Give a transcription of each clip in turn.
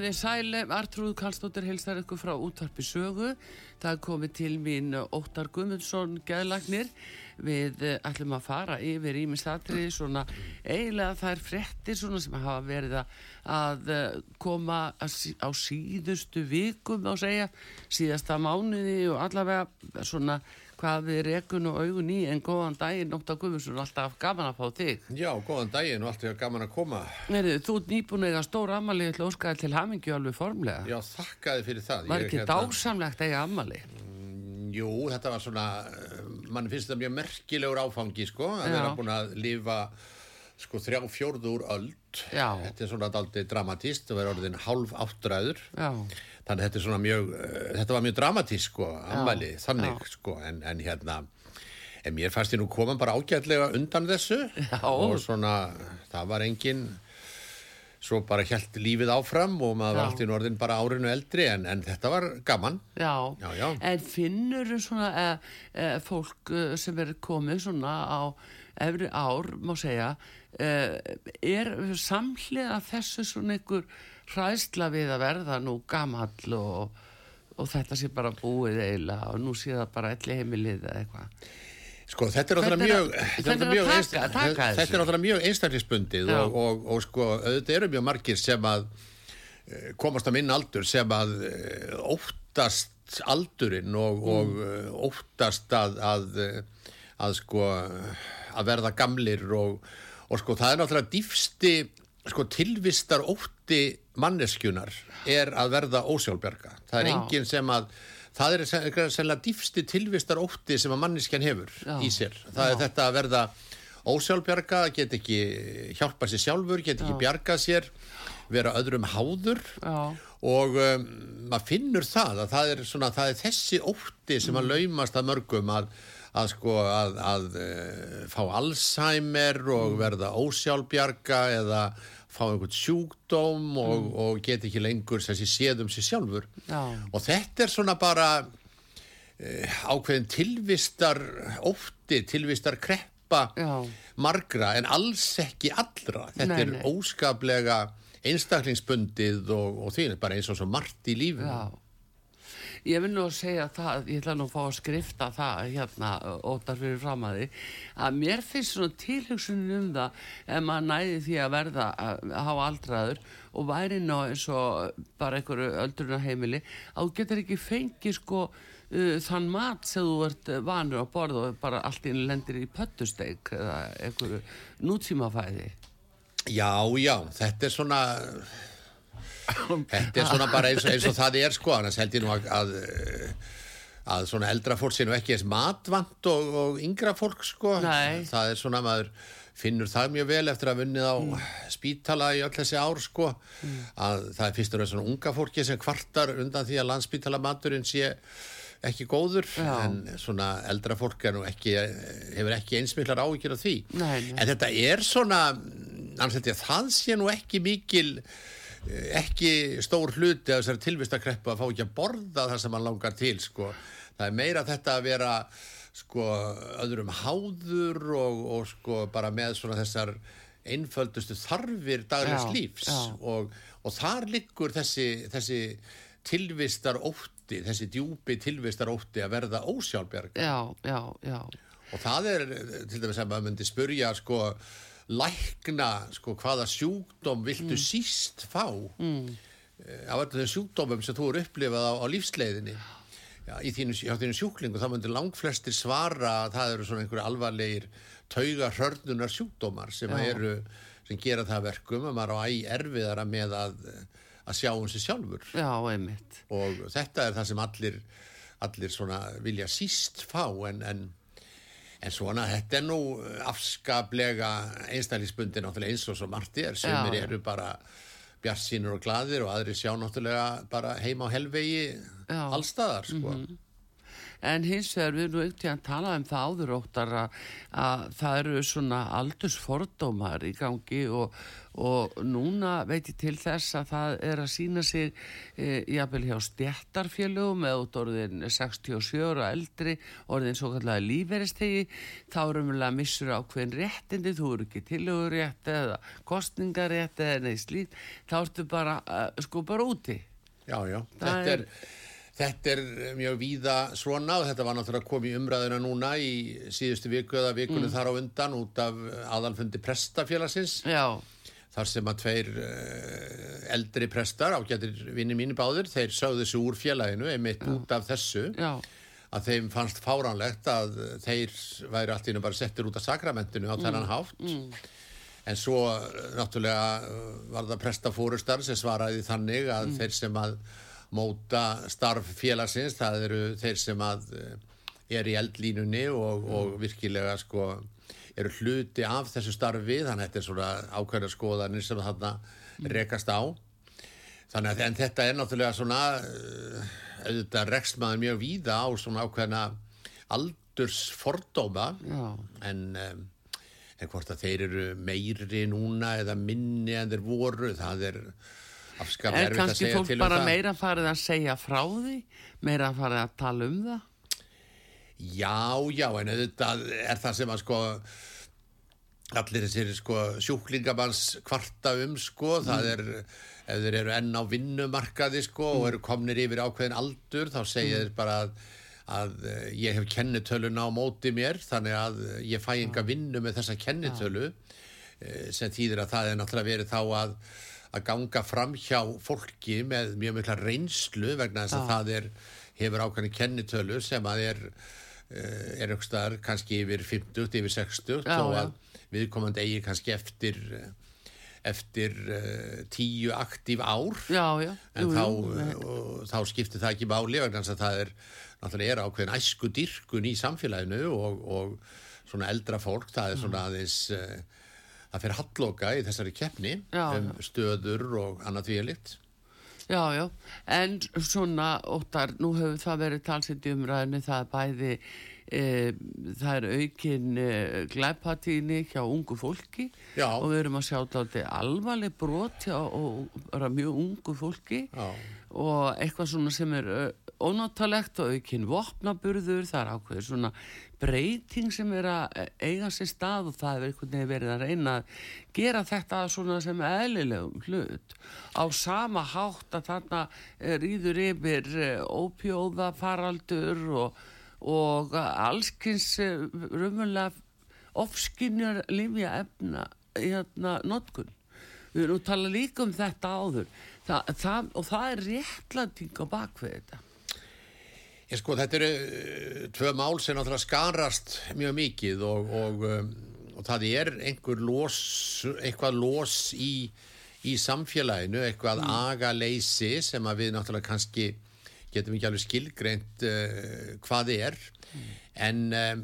Komið þið sæle, Artrúð Kallstóttir heilstar ykkur frá útvarpi sögu. Það komið til mín Óttar Gumundsson geðlagnir. Við eh, ætlum að fara yfir í minnstatri svona eiginlega þær frettir svona sem hafa verið að eh, koma á síðustu vikum á segja, síðasta mánuði og allavega svona hvað við rekun og augun í en góðan daginn, Óttar Guðmundsson, alltaf gaman að fá þig. Já, góðan daginn og alltaf gaman að koma. Nerið, þú er nýbúin eða stór ammali til óskaði til hamingju alveg formlega. Já, þakkaði fyrir það. Var ekki hérna... dásamlegt eiga ammali? Mm, jú, þetta var svona, eh, mann finnst þetta mjög merkilegur áfangi, sko, að vera búin að lifa sko þrjá fjórður öll. Já. Þetta er svona aldrei dramatíst, það verður orðin hálf áttræður. Já þannig að þetta er svona mjög uh, þetta var mjög dramatísk sko, ammali þannig já. sko, en, en hérna en mér fannst ég nú koma bara ágætlega undan þessu já. og svona það var engin svo bara helt lífið áfram og maður var alltaf í norðin bara árinu eldri en, en þetta var gaman Já, já, já. en finnur svona e, e, fólk sem er komið svona á efri ár, má segja e, er samlega þessu svona einhver hræðsla við að verða nú gamall og, og þetta sé bara búið eiginlega og nú sé það bara elli heimilið eða eitthvað. Sko þetta er náttúrulega mjög einstaklisbundið og, og, og sko auðvitað eru mjög margir sem að eh, komast á minn aldur sem að eh, óttast aldurinn og, mm. og eh, óttast að, að að sko að verða gamlir og sko það er náttúrulega dýfsti sko tilvistar ótti manneskjunar er að verða ósjálfberga. Það er Já. enginn sem að það er sérlega dýfsti tilvistar ótti sem að manneskjan hefur Já. í sér. Það Já. er þetta að verða ósjálfberga, get ekki hjálpa sér sjálfur, get ekki bjarga sér vera öðrum háður og um, maður finnur það að það er, svona, það er þessi ótti sem að mm. laumast að mörgum að að sko að, að uh, fá Alzheimer og mm. verða ósjálfbjarga eða fá einhvern sjúkdóm og, mm. og get ekki lengur þessi séðum sér sjálfur Já. og þetta er svona bara uh, ákveðin tilvistar ótti, tilvistar kreppa Já. margra en alls ekki allra þetta nei, er nei. óskaplega einstaklingsbundið og, og því er bara eins og svo margt í lífinu Já ég vil nú að segja það, ég ætla nú að fá að skrifta það hérna óttar fyrir fram að því að mér finnst svona tilhugsunum um það ef maður næði því að verða að hafa aldraður og væri ná eins og bara einhverju öldruna heimili að þú getur ekki fengið sko uh, þann mat sem þú ert vanur á borð og bara allt inn lendir í pöttusteg eða einhverju nútímafæði. Já, já, þetta er svona Þetta er svona bara eins og, eins og það er sko, annars held ég nú að, að, að svona eldra fólk sé nú ekki eins matvant og, og yngra fólk sko. Nei. Það er svona maður finnur það mjög vel eftir að vunnið á mm. spítala í öll þessi ár sko mm. að það er fyrstur en svona unga fólki sem kvartar undan því að landspítalamaturinn sé ekki góður Já. en svona eldra fólk ekki, hefur ekki einsmiklar áhyggjur af því nei, en þetta er svona það sé nú ekki mikil ekki stór hluti af þessari tilvistakreppu að fá ekki að borða það sem hann langar til sko. það er meira þetta að vera sko öðrum háður og, og sko bara með svona þessar einföldustu þarfir daglegs lífs. og, og þar liggur þessi, þessi tilvistar ótti, þessi djúpi tilvistar ótti að verða ósjálfberg já, já, já. Og það er til dæmis að maður myndi spurja sko lækna sko, hvaða sjúkdóm viltu mm. síst fá? Mm. af alltaf þeim sjúkdómum sem þú eru upplifað á, á lífsleiðinni. Já, í þínu, þínu sjúklingu þá myndir langt flestir svara að það eru svona einhverju alvarlegir tauga hörnunar sjúkdómar sem eru sem gera það verkum að maður á æg erfiðara með að, að sjá um sig sjálfur. Já, einmitt. Og þetta er það sem allir allir vilja síst fá en, en En svona, þetta er nú afskaplega einstæðlisbundin náttúrulega eins og svo margt er sem er eru bara bjart sínur og gladir og aðri sjá náttúrulega bara heima á helvegi allstaðar sko. Mm -hmm. En hins vegar við erum auktið að tala um það áður óttar að, að það eru svona aldursfordómar í gangi og, og núna veit ég til þess að það er að sína sig e, jáfnvel hjá stjættarfélögum eða út orðin 67 og eldri orðin svo kallega líferistegi þá erum við að missura ákveðin réttindi, þú eru ekki tilögurétt eða kostningarétt eða neist líkt, þá ertu bara uh, sko bara úti. Já, já, þetta er... er Þetta er mjög víða svona og þetta var náttúrulega komið umræðina núna í síðustu viku eða vikunum mm. þar á undan út af aðalfundi prestafélagsins. Já. Þar sem að tveir uh, eldri prestar, ágættir vinni mínu báður, þeir sögðu þessu úr félaginu einmitt Já. út af þessu. Já. Að þeim fannst fáránlegt að þeir væri allt ínum bara settir út af sakramentinu á þennan mm. hátt. Mm. En svo náttúrulega var það prestafórustar sem svaraði þannig að mm. þeir sem að móta starf félagsins, það eru þeir sem að eh, er í eldlínunni og, og virkilega sko eru hluti af þessu starfi. Þannig að þetta er svona ákveðna skoðanir sem þarna rekast á. Þannig að en þetta er náttúrulega svona eh, auðvitað rekst maður mjög víða á svona ákveðna aldursfordóma. En um, en hvort að þeir eru meiri núna eða minni en þeir voru það er afskaplega erfitt að segja til um það. Er kannski fólk bara meira farið að segja frá því, meira farið að tala um það? Já, já, en auðvitað er það sem að sko allir þessir sko sjúklingamanns kvarta um sko, mm. það er ef þeir eru enn á vinnumarkaði sko mm. og eru komnir yfir ákveðin aldur þá segja mm. þeir bara að, að ég hef kennitöluna á móti mér þannig að ég fæ enga vinnu með þessa kennitölu eh, sem þýðir að það er náttúrulega verið þá að að ganga fram hjá fólki með mjög mikla reynslu vegna þess að ah. það er, hefur ákvæmni kennitölu sem að er eh, er aukstar kannski yfir 50, yfir 60 já, og að viðkomandi eigi kannski eftir eftir uh, tíu aktív ár já, já. en jú, þá, jú, þá skiptir það ekki máli vegna þess að það er náttúrulega er ákveðin æsku dyrkun í samfélaginu og, og svona eldra fólk það er svona aðeins uh, það fyrir halloka í þessari keppni já, um stöður og annað því að litt Já, já, en svona óttar, nú hefur það verið talsitt í umræðinu, það er bæði e, það er aukin e, glæpatíni hjá ungu fólki já. og við erum að sjá þetta alvarleg brot hjá mjög ungu fólki já. Og eitthvað svona sem er ónáttalegt og aukinn vopnaburður, það er ákveður svona breyting sem er að eiga sér stað og það er einhvern veginn verið að reyna að gera þetta svona sem eðlilegum hlut. Á sama hátt að þarna rýður yfir eh, ópjóða faraldur og, og allskynns rummulega ofskinnjar lífja efna hérna notkun við erum að tala líka um þetta áður það, það, og það er réttlæting á bakvið þetta Ég sko þetta eru uh, tvö mál sem náttúrulega skarast mjög mikið og, og, um, og það er einhver los, eitthvað los í, í samfélaginu, eitthvað mm. agaleysi sem að við náttúrulega kannski getum ekki alveg skilgreint uh, hvað er mm. En um,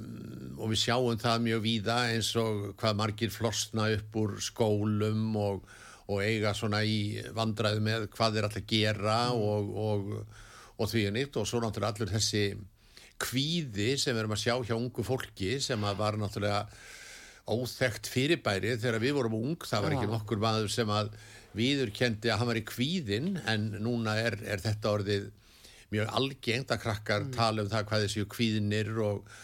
og við sjáum það mjög víða eins og hvað margir flosna upp úr skólum og, og eiga svona í vandræðu með hvað þeir alltaf gera mm. og og því er nýtt. Og svo náttúrulega allur þessi kvíði sem við erum að sjá hjá ungu fólki sem var náttúrulega óþægt fyrirbæri þegar við vorum ung, það var ekki nokkur maður sem að viður kendi að hann var í kvíðin en núna er, er þetta orðið mjög algengt að krakkar mm. tala um það hvað þessi kvíðinir og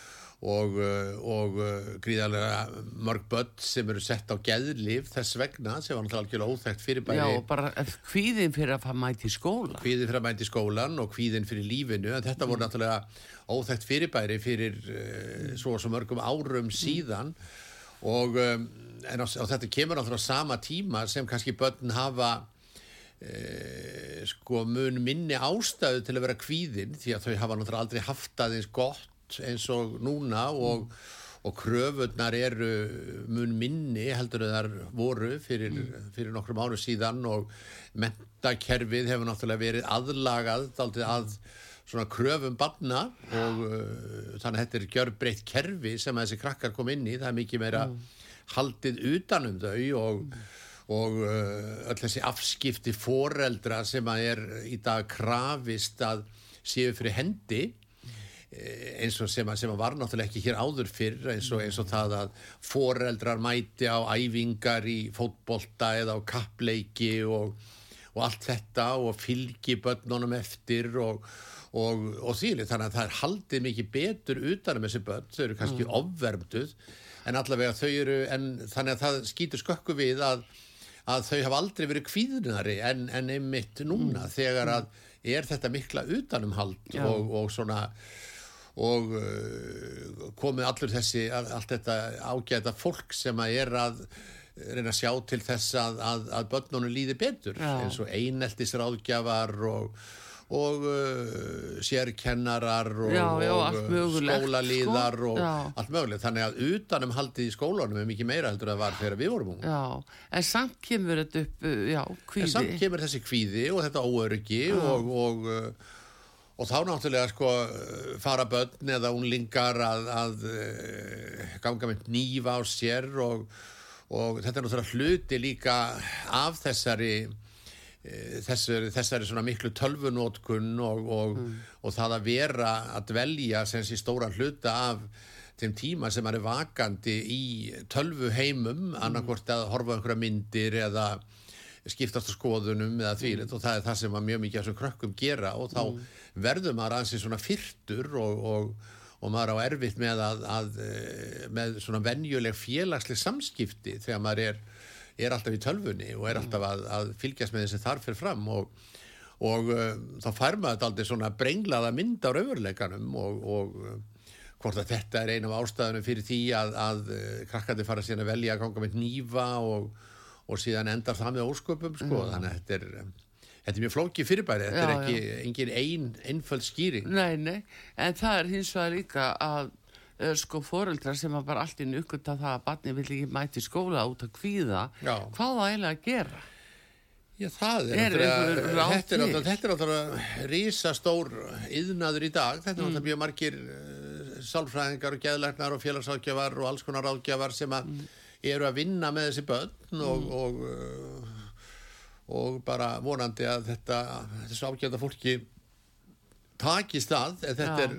og, uh, og uh, gríðarlega mörg börn sem eru sett á geðlif þess vegna sem var náttúrulega algjörlega óþægt fyrir bæri. Já og bara hvíðin fyrir að mæti í skóla. Hvíðin fyrir að mæti í skólan og hvíðin fyrir lífinu en þetta voru mm. náttúrulega óþægt fyrir bæri fyrir uh, svo og svo mörgum árum síðan og, um, á, og þetta kemur náttúrulega sama tíma sem kannski börn hafa e, sko mun minni ástæðu til að vera kvíðin því að þau hafa náttúrulega aldrei haft aðeins gott eins og núna og, og kröfunnar eru mun minni heldur þar voru fyrir, mm. fyrir nokkrum áru síðan og mentakerfið hefur náttúrulega verið aðlagað aldrei að svona kröfum banna og uh, þannig að þetta er gjör breytt kerfi sem að þessi krakkar kom inn í það er mikið meira mm. haldið utanum þau og, mm. Og uh, öll þessi afskipti foreldra sem að er í dag krafist að séu fyrir hendi eh, eins og sem að, sem að var náttúrulega ekki hér áður fyrr eins og, eins og það að foreldrar mæti á æfingar í fótbolta eða á kappleiki og, og allt þetta og fylgi börnunum eftir og og, og þýli þannig að það er haldið mikið betur utanum þessi börn, þau eru kannski mm. ofvermduð en allavega þau eru en þannig að það skýtur skökku við að, að þau hafa aldrei verið kvíðnari en, en einmitt núna mm. þegar að er þetta mikla utanumhald og, og svona og uh, komið allur þessi allt þetta ágæta fólk sem að er að reyna að sjá til þess að, að, að börnunum líði betur Já. eins og eineltisráðgjafar og og uh, sérkennarar og, já, já, og uh, skólalíðar sko? og allt mögulegt. Þannig að utanum haldið í skólanum er mikið meira heldur að var þegar við vorum ung. En samt kemur þetta upp uh, já, kvíði. En samt kemur þessi kvíði og þetta óöryggi og, og, uh, og þá náttúrulega sko fara börn eða unlingar að, að uh, ganga með nýfa á sér og þetta er náttúrulega hluti líka af þessari þessari, þessari svona miklu tölvunótkun og, og, mm. og það að vera að dvelja sem sé stóra hluta af þeim tíma sem er vakandi í tölvuheimum mm. annarkort að horfa einhverja myndir eða skiptast á skoðunum eða því mm. og það er það sem að mjög mikið af þessum krökkum gera og þá mm. verður maður aðeins svona fyrtur og, og maður á erfitt með að, að eh, með svona venjuleg félagsleg samskipti þegar maður er er alltaf í tölfunni og er alltaf að, að fylgjast með þessi þarf fyrir fram og, og uh, þá fær maður aldrei svona brenglaða mynd á raunveruleikanum og, og uh, hvort að þetta er einu af ástæðunum fyrir því að, að uh, krakkandi fara síðan að velja að ganga með nýfa og, og síðan endar það með ósköpum sko, mm. þannig að þetta er Þetta er mjög flókið fyrirbæri, þetta já, er ekki engin ein, einföld skýring. Nei, nei, en það er hins vegar líka að sko foreldrar sem var bara allt í nukkund að það að barni vill ekki mæti skóla út að kvíða Já. hvað var eiginlega að gera? Já það er, er þetta er náttúrulega rísastór yðnaður í dag, þetta er náttúrulega mm. mjög margir uh, sálfræðingar og geðlæknar og félagsáðgjafar og alls konar áðgjafar sem að mm. eru að vinna með þessi börn og, mm. og, uh, og bara vonandi að þetta þessu ágjafta fólki takist að þetta Já. er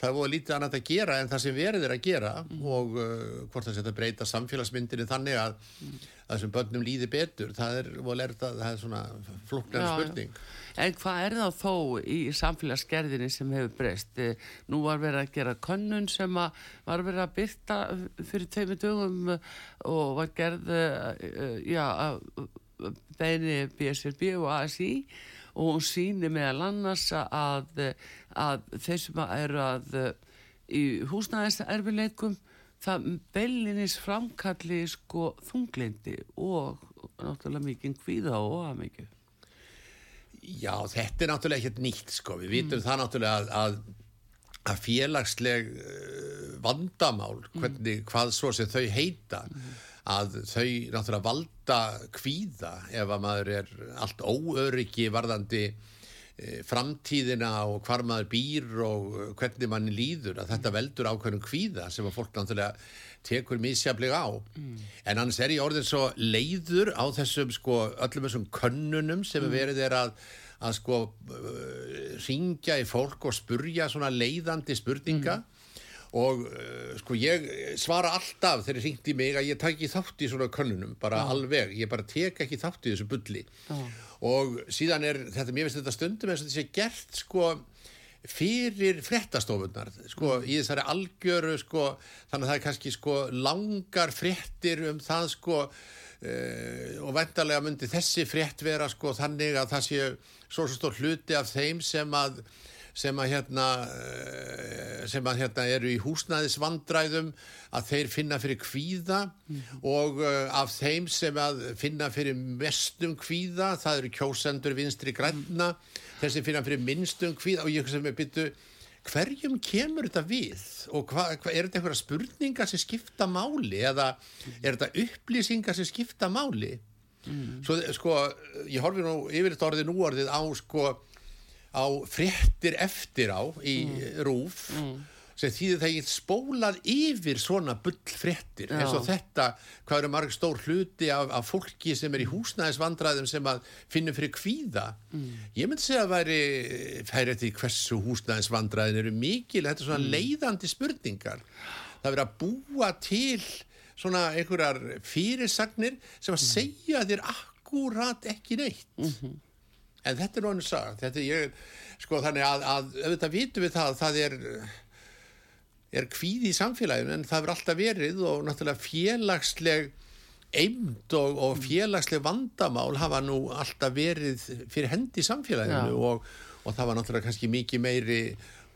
það voru lítið annað að gera en það sem verður er að gera mm. og uh, hvort það setja breyta samfélagsmyndinu þannig að mm. þessum börnum líði betur það er, lerta, það er svona floknar spurning. En hvað er það þó í samfélagsgerðinni sem hefur breyst? Eh, nú var verið að gera könnun sem að var verið að byrta fyrir tveimu dögum og var gerð uh, já, beini BSRB og ASI og hún síni meðal annars að að þeir sem eru að í húsnæðiserfileikum það bellinis framkalli sko þunglindi og náttúrulega mikið hvíða og að mikið Já, þetta er náttúrulega ekkert nýtt sko, við vitum mm. það náttúrulega að, að, félagsleg uh, vandamál, mm. hvernig, mm. hvað svo sem þau heita mm. að þau náttúrulega valda hvíða ef að maður er allt óöryggi varðandi Eh, framtíðina og hvar maður býr og eh, hvernig mann líður að þetta veldur ákveðnum kvíða sem að fólk náttúrulega tekur mísjaflega á mm. en annars er ég orðin svo leiður á þessum sko öllum þessum könnunum sem mm. verið er að að sko uh, ringja í fólk og spurja svona leiðandi spurninga mm. og sko ég svara alltaf þegar ég ringti mig að ég takk ekki þátt í svona könnunum bara ah. alveg, ég bara tek ekki þátt í þessu bulli ah og síðan er þetta, mér finnst þetta stundum eins og þetta sé gert sko fyrir frettastofunar sko í þessari algjöru sko þannig að það er kannski sko langar frettir um það sko uh, og vendarlega myndi þessi frett vera sko þannig að það sé svo svo stór hluti af þeim sem að sem að hérna eh, sem að hérna eru í húsnæðisvandræðum að þeir finna fyrir kvíða mm. og uh, af þeim sem að finna fyrir mestum kvíða, það eru kjósendur vinstri græna, mm. þeir sem finna fyrir minnstum kvíða og ég sem er byttu hverjum kemur þetta við og hva, hva, er þetta einhverja spurningar sem skipta máli eða er þetta upplýsingar sem skipta máli mm. svo sko ég horfi nú yfir þetta orðið nú orðið á sko á fréttir eftir á í mm. rúf mm. sem þýðir það ég spólað yfir svona bullfréttir eins og þetta, hvað eru marg stór hluti af, af fólki sem er í húsnæðisvandræðum sem að finnum fyrir kvíða mm. ég myndi segja að væri færi eftir hversu húsnæðisvandræðin eru mikil, þetta er svona mm. leiðandi spurningar það verið að búa til svona einhverjar fyrirsagnir sem að mm. segja þér akkurat ekki neitt -hmm en þetta er náttúrulega sagt þetta er, sko þannig að, að auðvitað vitum við það það er er kvíð í samfélaginu en það verður alltaf verið og náttúrulega félagsleg eimd og, og félagsleg vandamál hafa nú alltaf verið fyrir hendi í samfélaginu og, og það var náttúrulega kannski mikið meiri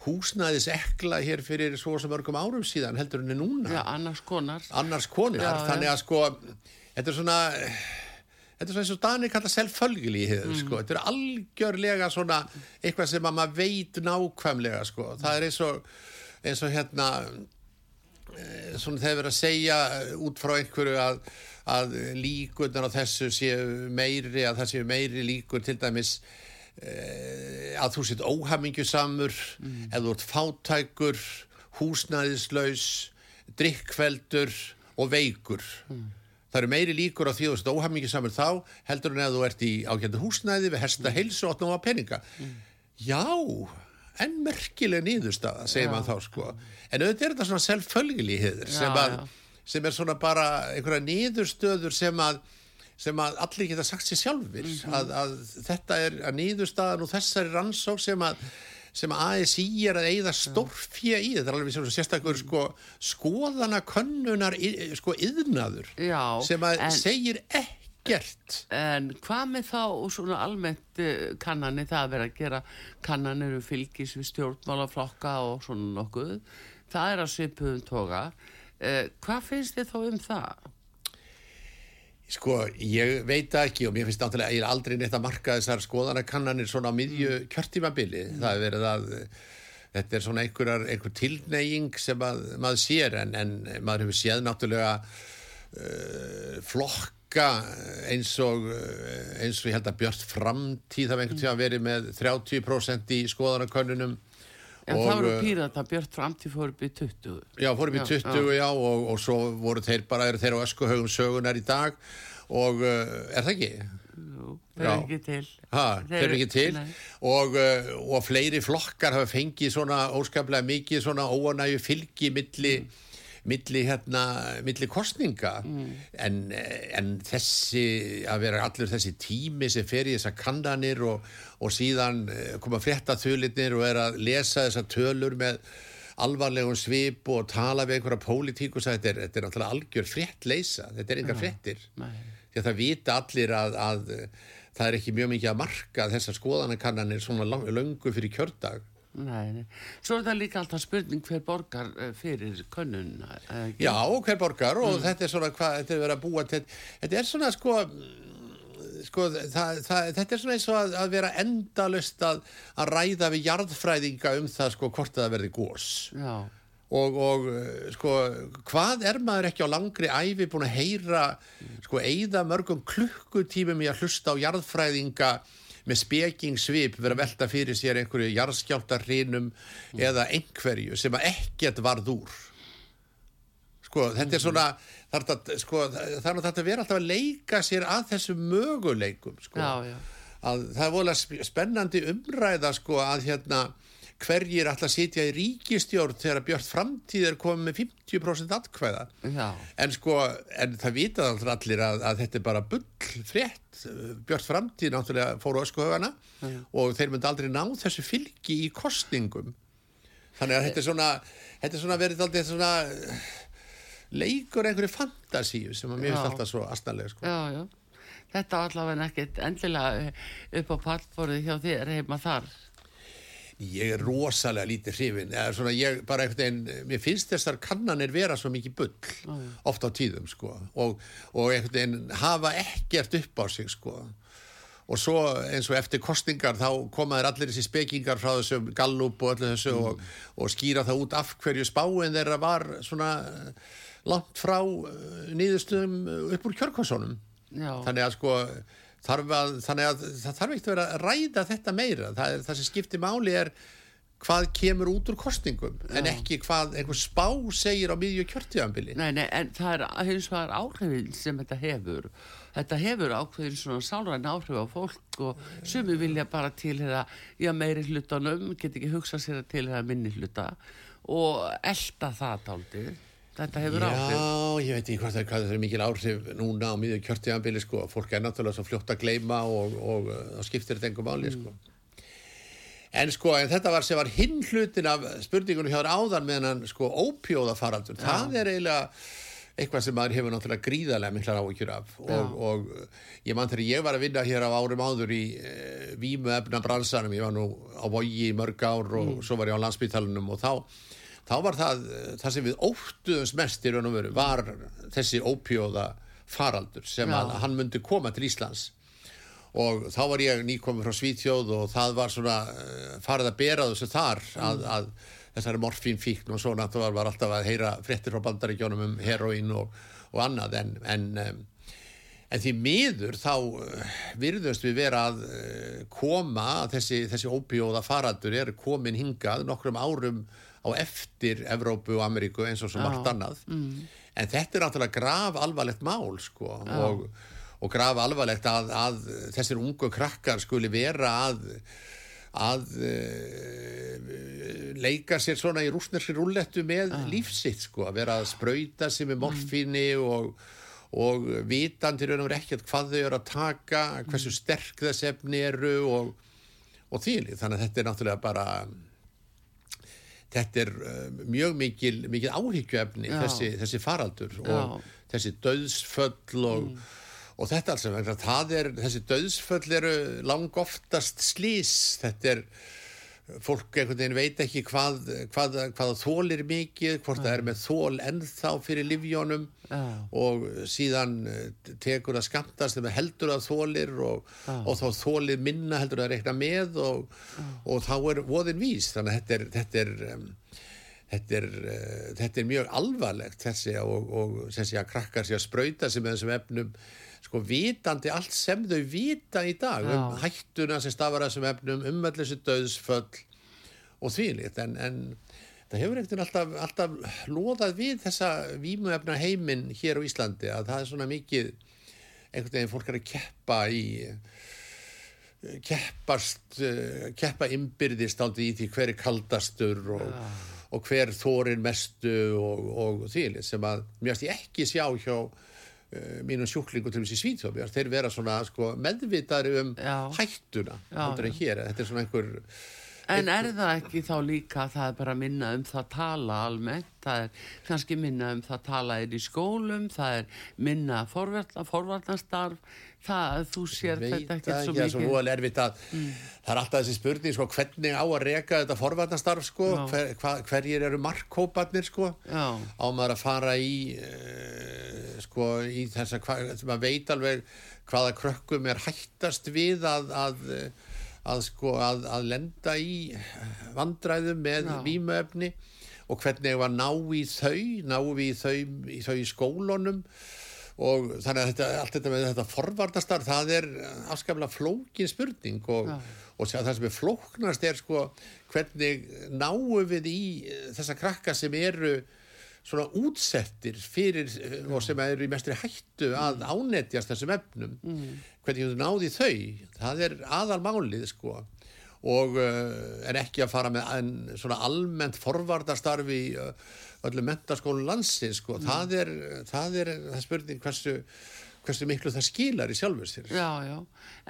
húsnæðis ekla hér fyrir svo sem örgum árum síðan heldur henni núna. Já, annars konar. Annars konar, Já, þannig að sko þetta er svona þetta er svona eins og Danir kalla hefur mm. sko, þetta er algjörlega svona eitthvað sem að maður veit nákvæmlega sko, það er eins og eins og hérna e, svona þeir verið að segja út frá einhverju að, að líkunar á þessu séu meiri að það séu meiri líkur til dæmis e, að þú sétt óhamingjusamur mm. eða þú ert fátækur húsnæðislaus drikkveldur og veikur mm það eru meiri líkur á því að þú ert óhafmyggisamur þá heldur en að þú ert í ákjöndu húsnæði við hersta mm. heilsu og áttum á peninga mm. já, en merkileg nýðustada, segir maður þá sko en auðvitað er þetta svona selvfölgili sem, sem er svona bara einhverja nýðustöður sem að sem að allir geta sagt sér sjálfur mm -hmm. að, að þetta er að nýðustadan og þessari rannsók sem að sem ASI er að eigða stórfja í. Þetta er alveg sem sérstakur sko, skoðana könnunar sko yðnaður Já, sem að en, segir ekkert. En hvað með þá svona almennt eh, kannanir? Það að vera að gera kannanir um fylgis við stjórnmálaflokka og svona nokkuð. Það er að svipuðum toga. Eh, hvað finnst þið þá um það? Sko, ég veit ekki og mér finnst náttúrulega að ég er aldrei neitt að marka þessar skoðanakannanir svona á miðju mm. kjörtímabili. Mm. Það er verið að þetta er svona einhver, einhver tilneying sem að, maður sér en, en maður hefur séð náttúrulega uh, flokka eins og, eins og ég held að Björn Framtíð hafa einhvern tíma mm. verið með 30% í skoðanakönnunum En það voru pírata, Björn Framtíð fór upp í 20. Já, fór upp í 20, já, já og, og svo voru þeir bara, eru þeir á öskuhaugum sögunar í dag og uh, er það ekki? Jú, þeir eru ekki til. Ha, þeir eru ekki til og, uh, og fleiri flokkar hafa fengið svona óskaplega mikið svona óanægu fylgi milli mm milli hérna, milli kostninga mm. en, en þessi að vera allur þessi tími sem fer í þessa kannanir og, og síðan eh, koma fréttaþulinnir og er að lesa þessa tölur með alvarlegum svip og tala við einhverja pólitík og þetta er, þetta er náttúrulega algjör fréttleisa, þetta er enga fréttir. því að það vita allir að, að það er ekki mjög mikið að marka þessar skoðanakannanir svona löngu fyrir kjördag Nei, nei. Svo er það líka alltaf spurning hver borgar eh, fyrir könnun. Já, hver borgar og mm. þetta er svona hvað, þetta er verið að búa til, þetta er svona sko, sko það, það, þetta er svona eins og að, að vera endalust að, að ræða við jarðfræðinga um það sko hvort það verði gós. Já. Og, og sko hvað er maður ekki á langri æfi búin að heyra sko eigða mörgum klukkutímum í að hlusta á jarðfræðinga með speking svip verið að velta fyrir sér einhverju jarðskjáltarrinum mm. eða einhverju sem að ekkert varð úr sko þetta er svona þar að, sko, er að vera alltaf að leika sér að þessu möguleikum sko já, já. að það er volið spennandi umræða sko að hérna hverjir að sitja í ríkistjórn þegar Björn Framtíð er komið með 50% atkvæða? En sko, en það vitað allir að, að þetta er bara bull frétt. Björn Framtíð náttúrulega fóru öskuhögana og þeir myndi aldrei ná þessu fylgi í kostningum þannig að þetta er svona þetta er svona verið aldrei svona leikur einhverju fantasíu sem að mér finnst alltaf svo astanlega sko. Já, já. Þetta var allavega ekkert endilega upp á pallborði hjá þér heima þar ég er rosalega lítið hrifin svona, ég, bara einhvern veginn, mér finnst þessar kannanir vera svo mikið bull oh, ofta á tíðum sko. Og, og einhvern veginn hafa ekkert upp á sig sko. Og svo eins og eftir kostingar þá komaður allir þessi spekingar frá þessum gallup og öllu þessu mm. og, og skýra það út af hverju spáin þeirra var svona langt frá eh, nýðustum upp úr kjörkvassunum þannig að sko að, þannig að það þarf ekkert að vera að ræða þetta meira. Það, er, það sem skiptir máli er hvað kemur út úr kostningum Já. en ekki hvað einhver spá segir á miðju kjörtíðanbili Nei, nei, en það er hins vegar áhrifin sem þetta hefur. Þetta hefur ákveðin svona sálræn áhrif á fólk og sumi vilja bara til þeirra, já meiri hlutanum get ekki hugsa sér til þeirra minni hluta og elda það táldi þetta hefur áhrif Já, ég veit ekki hvað það, hvað það er mikil áhrif núna á miðjum kjörtíðanbili sko, fólk er náttúrulega svo fljótt að gleima og, og, og það skiptir þetta engum áli sko. mm. en sko, en þetta var sem var hinn hlutin af spurningunum hjá áðan meðan sko ópjóðafaraldur, það er eiginlega eitthvað sem maður hefur náttúrulega gríðarlega miklar áhyggjur af og, og ég mann þegar ég var að vinna hér á árum áður í e, vímu efna bransanum, ég var nú á vogi í mörg ár og mm. svo var ég á landsbytalunum og þá þá var það, það sem við óttuðums mest í raun og veru var þessi ópjóða faraldur sem að hann myndi koma til Íslands. Og þá var ég nýkominn frá Svítjóð og það var svona uh, farið að bera þessu þar að, að þessari morfínfíkn og svona það var, var alltaf að heyra frettir frá bandaríkjónum um heroín og, og annað. En, en, en því miður þá uh, virðust við vera að koma þessi, þessi ópjóða faraldur er komin hingað nokkrum árum á eftir Evrópu og Ameríku eins og svo margt annað mm. en þetta er náttúrulega grav alvarlegt mál sko og, og grav alvarlegt að, að þessir ungu krakkar skuli vera að að uh, leika sér svona í rúsnerski rúllettu með ah. lífsitt sko, að vera að spröyta sér með morfinni mm. og, og vitandir um ekkert hvað þau eru að taka, hversu mm. sterk þess efni eru og, og þýlið, þannig að þetta er náttúrulega bara þetta er uh, mjög mikil, mikil áhyggjöfni þessi, þessi faraldur Já. og þessi döðsföll og, mm. og þetta alls er, þessi döðsföll eru lang oftast slís þetta er fólk einhvern veginn veit ekki hvað, hvað, hvað þól er mikið, hvort það er með þól ennþá fyrir livjónum uh. og síðan eh, tekur það skamtast þegar heldur það þólir og, uh. og þá þólir minna heldur að rekna með og, uh. og þá er voðin vís þannig að þetta er, þetta er, um, þetta er, þetta er mjög alvarlegt þessi og, og þessi að krakkar sé að spröyta sig með þessum efnum sko vitandi allt sem þau vita í dag Já. um hættuna sem stafar þessum efnum, um allir þessu döðsföll og þvílitt en, en það hefur ekkert alltaf, alltaf loðað við þessa vímuefna heiminn hér á Íslandi að það er svona mikið einhvern veginn fólk er að keppa í keppast keppa ymbirðist aldrei í því hver er kaldastur og, ja. og hver þórir mestu og, og þvílitt sem að mjögst ég ekki sjá hjá mínum sjúklingu til þessi svítjómi þeir vera svona sko, meðvitaðri um já. hættuna já, hér, þetta er svona einhver En er það ekki þá líka að það er bara minna um það tala almennt, það er kannski minna um það tala er í skólum, það er minna forvarnastarf, það, þú sér þetta ekki svo mikið. Það er svo að, mm. það er alltaf þessi spurning, sko, hvernig á að reyka þetta forvarnastarf, sko, hver, hva, hverjir eru markkópanir, sko, Já. á maður að fara í, uh, sko, í þess að, maður veit alveg hvaða krökkum er hættast við að, að að, sko, að, að lenda í vandræðum með výmöfni og hvernig var ná í þau, ná við þau í þau í skólunum og þannig að þetta, allt þetta með þetta forvartastar, það er afskaplega flókin spurning og, og það sem er flóknast er sko hvernig náum við í þessa krakka sem eru svona útsettir fyrir mm. og sem eru í mestri hættu að mm. ánetjast þessum efnum mm. hvernig þú náði þau það er aðalmálið sko og uh, en ekki að fara með en, svona almennt forvartastarfi í uh, öllum mentaskólu landsins sko, mm. það er það er það spurning hversu hversu miklu það skilar í sjálfur sér Já, já,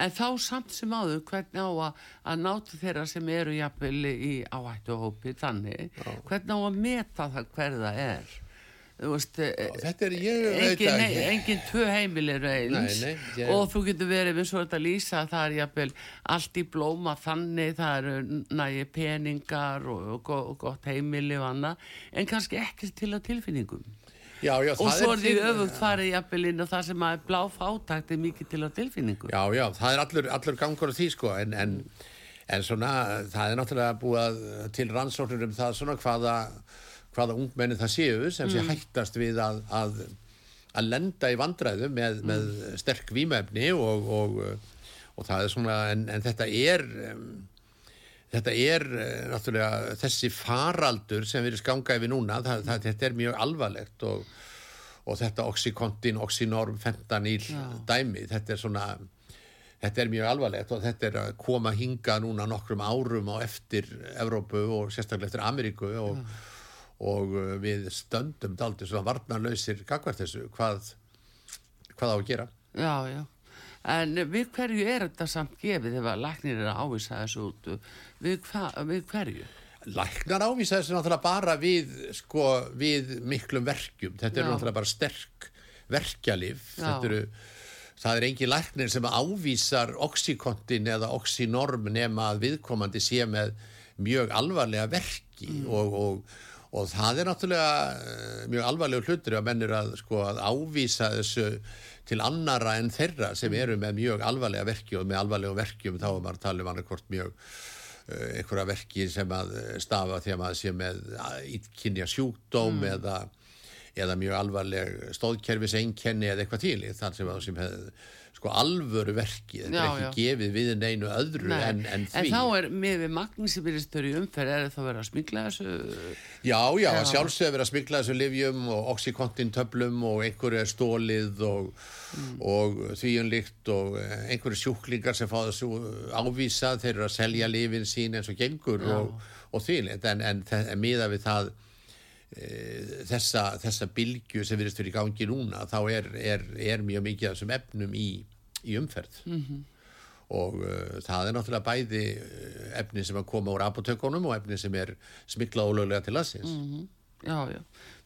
en þá samt sem áður hvernig á að, að nátu þeirra sem eru jafnvel í áhættuhópi þannig, já. hvernig á að meta það hverða er Veist, Já, þetta er ég engin, nei, engin tvö heimil eru eins. Nei, nei, ég... og þú getur verið eins og þetta lýsa það er jafnvel allt í blóma þannig það eru nægi peningar og, og, gott heimili og annað en kannski ekki til að tilfinningum. Já, já, og svo er því öfugt farið jafnvel inn og það sem að blá fátækt er mikið til að tilfinningum. Já, já, það er allur, allur gangur á því sko en, en, en svona það er náttúrulega búið til rannsóknir um það svona hvaða hvaða ungmenni það séu sem sé mm. hættast við að, að, að lenda í vandræðu með, mm. með sterk výmefni og, og, og það er svona, en, en þetta er um, þetta er uh, náttúrulega þessi faraldur sem við erum skangað við núna, það, það, þetta er mjög alvarlegt og, og þetta oxykontin, oxynorm, fentanil ja. dæmi, þetta er svona þetta er mjög alvarlegt og þetta er að koma hinga núna nokkrum árum á eftir Evrópu og sérstaklega eftir Ameríku og ja og uh, við stöndum daldi svona varnarlausir gagvart þessu. Hvað, hvað á að gera? Já, já, en við hverju er þetta samt gefið ef að læknir er að ávisa þessu út? Við, hva, við hverju? Læknar ávisa þessu náttúrulega bara við sko, við miklum verkjum. Þetta er náttúrulega bara sterk verkjalif þetta eru Það er engin læknir sem ávísar oxykontin eða oxynorm nema að viðkomandi sé með mjög alvarlega verki mm. og, og og það er náttúrulega eh, mjög alvarlegu hlutur að mennur að, sko, að ávísa þessu til annara en þeirra sem mm. eru með mjög alvarlega verki og með alvarlegu verkjum þá er maður að tala um annarkort mjög uh, einhverja verki sem að stafa því að maður sé með ítkynja sjúkdóm mm. eða, eða mjög alvarleg stóðkerfis einkenni eða eitthvað til þar sem að sem hefði sko alvöru verki, þetta já, er ekki já. gefið við neinu öðru en, en því En þá er með við magnísibýristur í umferð er það að vera að smigla þessu Já, já, að sjálfsög að vera að smigla þessu livjum og oxykontintöflum og einhverju er stólið og, mm. og þvíunlikt og einhverju sjúklingar sem fá þessu ávísa þeir eru að selja livin sín eins og gengur já. og, og þvíunlikt en, en, en miða við það e, þessa, þessa bilgu sem virðist fyrir í gangi núna þá er, er, er mjög mikið af þessum efnum í í umferð. Mm -hmm. og uh, það er náttúrulega bæði uh, efni sem að koma úr apotekonum og efni sem er smiklað ólöglega til aðsins mm -hmm. Já, já,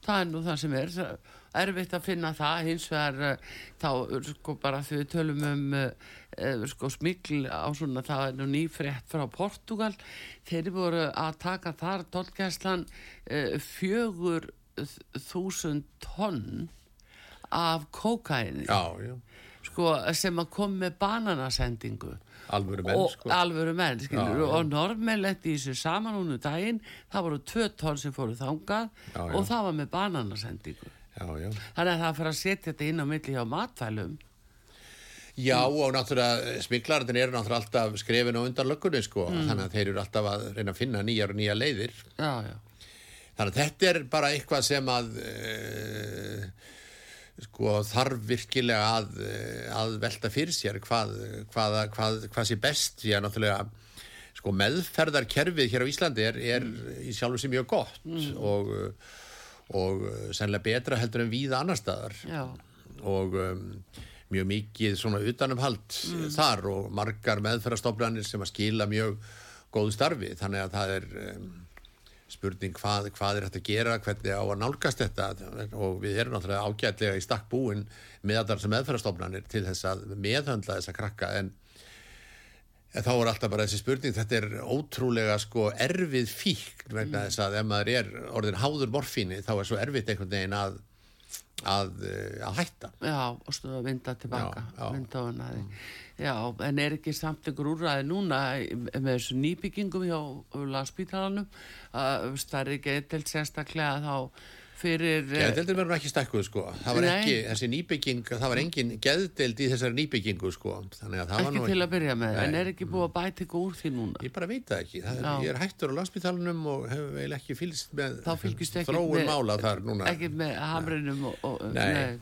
það er nú það sem er. Erfitt að finna það. Hins vegar uh, þá sko bara við tölum um uh, uh, sko smikl á svona það er nú nýfrétt frá Portugal þeir voru að taka þar tólkjæslan uh, fjögur þúsund tonn af kókaini Já, já sko, sem að kom með bananasendingu. Alvöru menn, og, sko. alvöru menn já, og normen letti í sig saman húnu daginn. Það voru tvö tór sem fóru þangað já, og það var með bananasendingu. Þannig að það fyrir að setja þetta inn á milli hjá matfælum Já og náttúrulega smiklarðin eru náttúrulega alltaf skrefin og undan löggunni sko. Mm. þannig að þeir eru alltaf að reyna að finna nýjar og nýja leiðir. Já, já. þannig að þetta er bara eitthvað sem að uh, sko þarf virkilega að, að velta fyrir sér hvað, hvað, hvað, hvað sé best því að náttúrulega sko meðferðarkerfið hér á Íslandi er, er í sjálfu sem mjög gott mm. og, og sennilega betra heldur en við annar staðar Já. og um, mjög mikið svona utanumhald mm. þar og margar meðferðarstoflanir sem að skila mjög góðu starfi þannig að það er um, spurning hvað, hvað er hægt að gera, hvernig á að nálgast þetta. Og við erum náttúrulega ágætlega í stakk búin með allar sem meðferðarstofnanir til þess að meðhöndla þessa krakka. En, en þá er alltaf bara þessi spurning, þetta er ótrúlega sko erfið fíkn vegna mm. þess að ef maður er orðin háður morfíni þá er svo erfitt einhvern veginn að að, eh, að hætta. Já, og stuða að vinda tilbaka já, já. vinda á hana Já, en er ekki samt ykkur úrræði núna með þessu nýbyggingum hjá landsbítalanum að starri getelt sérstaklega þá fyrir... Eh, Geðdeldir verður ekki stakkuð sko, það var Nei. ekki, þessi nýbygging, það var engin geðdeld í þessari nýbyggingu sko, þannig að það var nú... Ekki til að byrja með, Nei. en er ekki búið að bæta ykkur úr því núna? Ég bara veit það ekki, það er, ég er hættur á landsbítalunum og hefur vel ekki fylgst með þróun mála þar núna. Ekki með hamrinum og... og Nei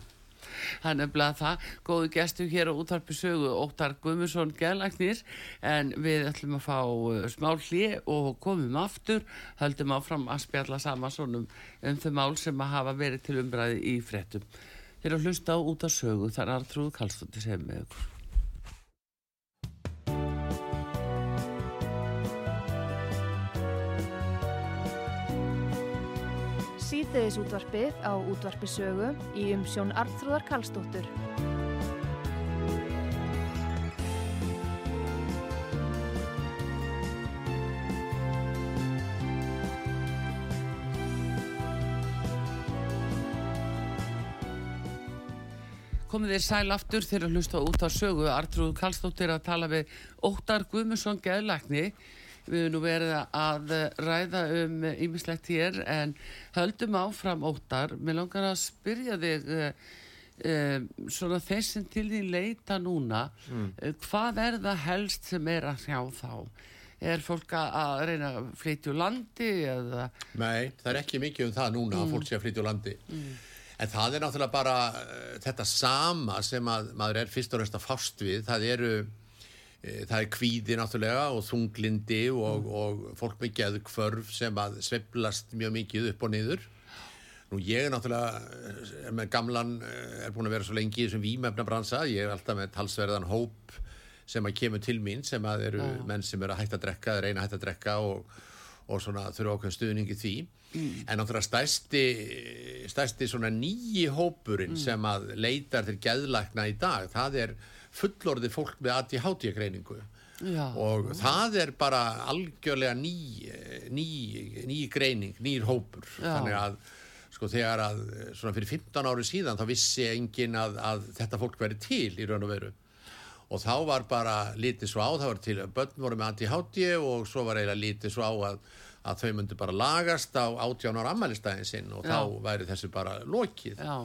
það er nefnilega það. Góðu gestur hér á útvarpi sögu Óttar Guðmusson Gjælagnir en við ætlum að fá uh, smál hlið og komum aftur. Höldum áfram að spjalla sama svonum um þau mál sem að hafa verið til umbræði í frettum þeir eru að hlusta á út af sögu. Þar er Artrúð Kallstóttir sem með okkur síðdeðis útvarpið á útvarpisögu í umsjón Arnþróðar Kallstóttur. komið þér sæl aftur þegar hlusta út á sögu Artrúð Kallstóttir að tala við Óttar Guðmusson Geðlækni við erum nú verið að ræða um ímislegt hér en höldum áfram Óttar mér langar að spyrja þig uh, svona þessin til því leita núna mm. uh, hvað er það helst sem er að hjá þá er fólk að reyna að flytja úr landi eða? Nei, það er ekki mikið um það núna mm. að fólk sé að flytja úr landi mm en það er náttúrulega bara þetta sama sem að maður er fyrst og næst að fást við það eru það er kvíði náttúrulega og þunglindi og, mm. og fólk með geðkvörf sem að sveplast mjög mikið upp og niður nú ég er náttúrulega er með gamlan, er búin að vera svo lengi þessum výmefnabransa, ég er alltaf með talsverðan hóp sem að kemur til mín sem að eru mm. menn sem eru að hætta að drekka, reyna að hætta að drekka og, og svona þurfa okkur stuðningi því mm. en náttúrulega stærsti stærsti svona nýji hópurinn mm. sem að leitar til geðlækna í dag, það er fullorði fólk með ADHD greiningu Já. og það er bara algjörlega ný ný, ný greining, nýr hópur Já. þannig að sko þegar að svona fyrir 15 ári síðan þá vissi engin að, að þetta fólk veri til í raun og veru og þá var bara lítið svo á, það var til börn voru með ADHD og svo var eiginlega lítið svo á að að þau myndu bara lagast á 18 ára ammælistæðin sinn og Já. þá væri þessu bara lokið Já.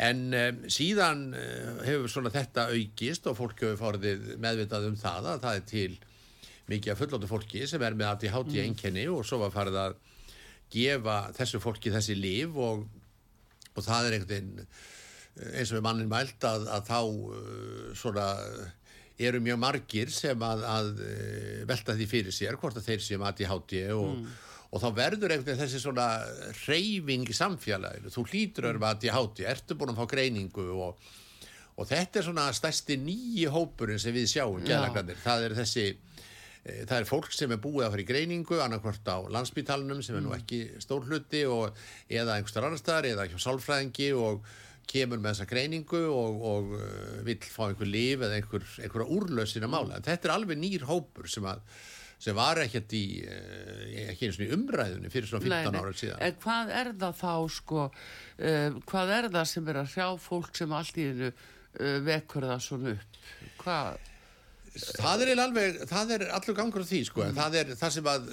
En um, síðan uh, hefur svona þetta aukist og fólk hefur fórðið meðvitað um það að það er til mikið af fullóttu fólki sem er með ADHD mm. enkenni og svo var farið að gefa þessu fólki þessi líf og, og það er einhvern veginn eh, eins og við mannin mælt að, að þá uh, svona eru mjög margir sem að, að velta því fyrir sér hvort að þeir séum aðti háti og, mm. Og þá verður einhvern þessi svona reyfing í samfélaginu þú hlýtur örfa aðti háti, ertu búin að fá greiningu og, og þetta er svona stærsti nýji hópurinn sem við sjáum það er þessi e, það er fólk sem er búið að fara í greiningu annarkvört á landsbytalanum sem er nú mm. ekki stór hluti og, eða einhverstar annar staðar eða hjá sálfræðingi og kemur með þessa greiningu og, og uh, vil fá einhver líf eða einhver, einhverja úrlösina mála. Þetta er alveg nýr hópur sem, að, sem var ekkert í, uh, ekki eins og í umræðunni fyrir svona 15 ára síðan. En hvað er það þá sko, uh, hvað er það sem er að hrjá fólk sem allt í hennu uh, vekur það svona upp? Hvað? Það er alveg, það er allur gangur á því sko, mm. það er það sem að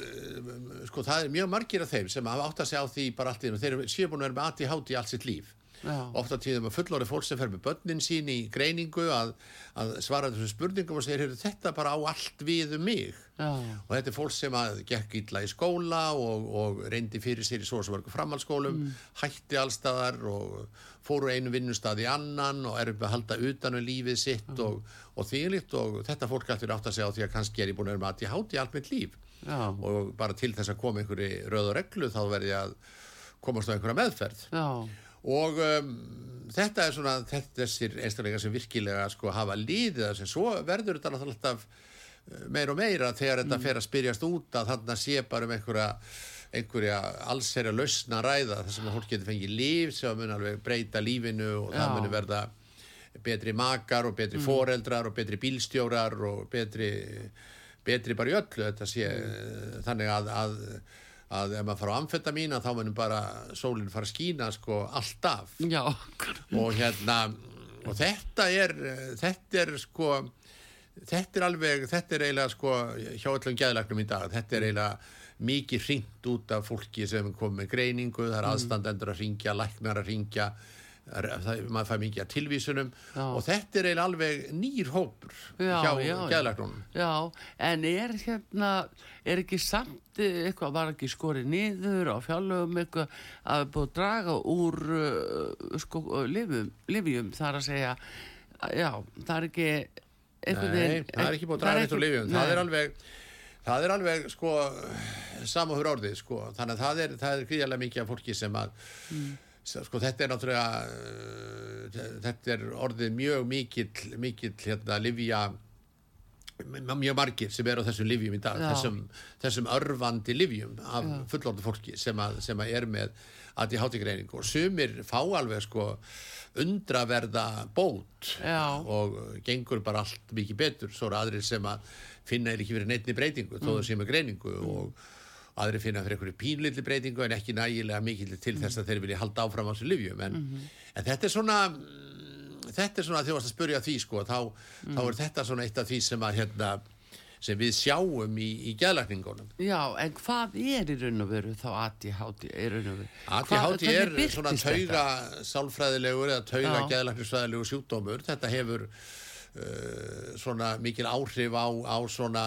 sko, það er mjög margir af þeim sem hafa átt að segja á því bara allt í hennu, þeir séu búin að vera með aðti háti í allt sitt líf ofta tíðum að fullorði fólk sem fer með börnin sín í greiningu að, að svara þessum spurningum og segir þetta bara á allt við um mig Já. og þetta er fólk sem að gekk illa í skóla og, og reyndi fyrir sér í svo sem var framhaldsskólum mm. hætti allstaðar og fóru einu vinnustad í annan og er upp að halda utan um lífið sitt mm. og, og þýlitt og þetta fólk ættir átt að segja á því að kannski er ég búin að vera með að ég háti allt mitt líf Já. og bara til þess að koma einhverju röð og reglu þá verði að komast á einhverja meðferð Já og um, þetta er svona þetta þessir einstaklega sem virkilega sko hafa líðið þess að svo verður þetta alltaf uh, meir og meira þegar mm. þetta fer að spyrjast út að þarna sé bara um einhverja einhverja allsherja lausna ræða sem að fólk getur fengið líf sem mun alveg breyta lífinu og Já. það mun verða betri makar og betri mm. foreldrar og betri bílstjórar og betri betri bara í öllu þetta sé mm. þannig að, að að ef maður fara á amfetamína þá munum bara sólinn fara að skína sko alltaf Já. og hérna og þetta er þetta er sko þetta er alveg, þetta er eiginlega sko hjá öllum gæðlagnum í dag þetta er eiginlega mikið hringt út af fólki sem kom með greiningu, það er mm. aðstandendur að ringja, læknar að ringja það, maður fær mikið að tilvísunum já. og þetta er eiginlega alveg nýr hópur já, hjá gæðlagnunum Já, en er hérna er ekki samt eitthvað var ekki skorið niður á fjallögum eitthvað að búið að draga úr uh, sko, livjum, livjum þar að segja já, það er ekki Nei, það er ekki búið að draga neitt úr livjum það er alveg það er alveg sko samahur orðið sko þannig að það er, er gríðarlega mikið af fólki sem að mm sko þetta er náttúrulega uh, þetta er orðið mjög mikill mikill hérna livja mjög margir sem er á þessum livjum í dag þessum, þessum örfandi livjum af fullordu fólki sem, að, sem að er með ADHD-greining og sumir fá alveg sko undraverða bót Já. og gengur bara allt mikið betur. Svo eru aðrir sem að finna eða ekki verið neittni breytingu þó það sé með greiningu mm. og aðrir finna fyrir einhverju pínlilli breytingu en ekki nægilega mikið til þess að þeir vilja halda áfram á þessu livjum en, mm -hmm. en þetta er svona þetta er svona þegar þú varst að spurja því sko, þá, mm. þá er þetta svona eitt af því sem að hérna, sem við sjáum í, í gæðlækningunum. Já, en hvað er í raun og veru þá ADHD er raun og veru? ADHD er svona tauga sálfræðilegur eða tauga gæðlækningsfræðilegur sjúkdómur. Þetta hefur svona mikil áhrif á, á svona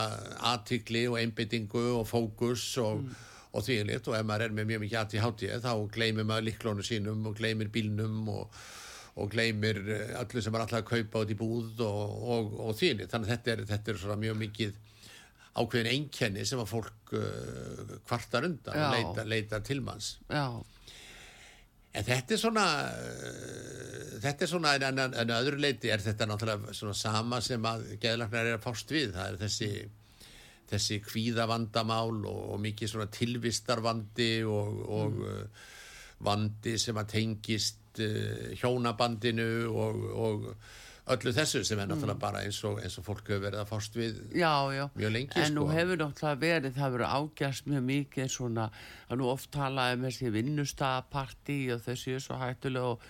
aðtikli og einbyttingu og fókus og mm. og því og ef maður er með mjög mikið ADHD þá gleymir maður liklónu sínum og gleymir bílnum og, og gleymir eh, allir sem er alltaf að kaupa út í búð og, og, og þýni þannig að þetta er, þetta er svona mjög mikið ákveðin einkenni sem að fólk uh, kvartar undan og leita, leita til manns. Já. En þetta er svona uh, þetta er svona en, en, en öðru leiti er þetta náttúrulega svona sama sem að geðlagnar er að fást við það er þessi þessi kvíðavandamál og, og mikið svona tilvistarvandi og, og mm. uh, vandi sem að tengist uh, hjónabandinu og, og öllu þessu sem er náttúrulega mm. bara eins og, eins og fólk hefur verið að fást við já, já. mjög lengi en sko. nú hefur náttúrulega verið, það hefur ágjast mjög mikið svona, að nú oft talaði um þessi vinnustaparti og þessi er svo hættulega og,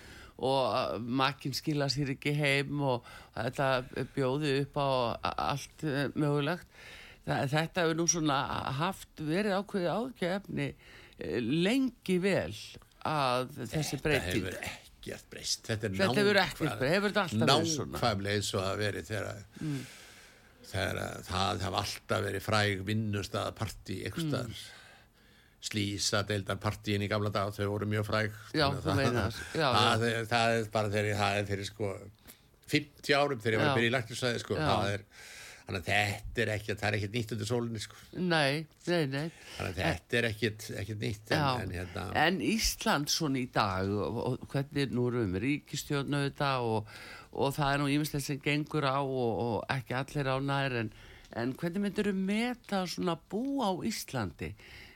og uh, makinn skila sér ekki heim og þetta bjóði upp á allt uh, mögulegt þetta hefur nú svona haft verið ákveði ágjafni lengi vel að þessi breyting þetta hefur ekkert breyst. Þetta er nákvæmlega eins og að veri þegar mm. þegar það hafa alltaf verið fræg vinnustæðaparti eitthvað mm. slísa deildarpartíin í gamla dag þau voru mjög fræg. Já, það, það, það, það er bara þegar það er fyrir sko 50 árum þegar ég var að byrja í læknisvæði sko, það er Þannig að þetta er ekkert, það er ekkert nýtt undir sólinni sko. Nei, nei, nei. Þannig að þetta er ekkert, ekkert nýtt. En, en, hérna... en Ísland svona í dag og, og hvernig nú erum við ríkistjórnu þetta og, og það er nú ímislega sem gengur á og, og ekki allir á nær en, en hvernig myndur við meta svona bú á Íslandi?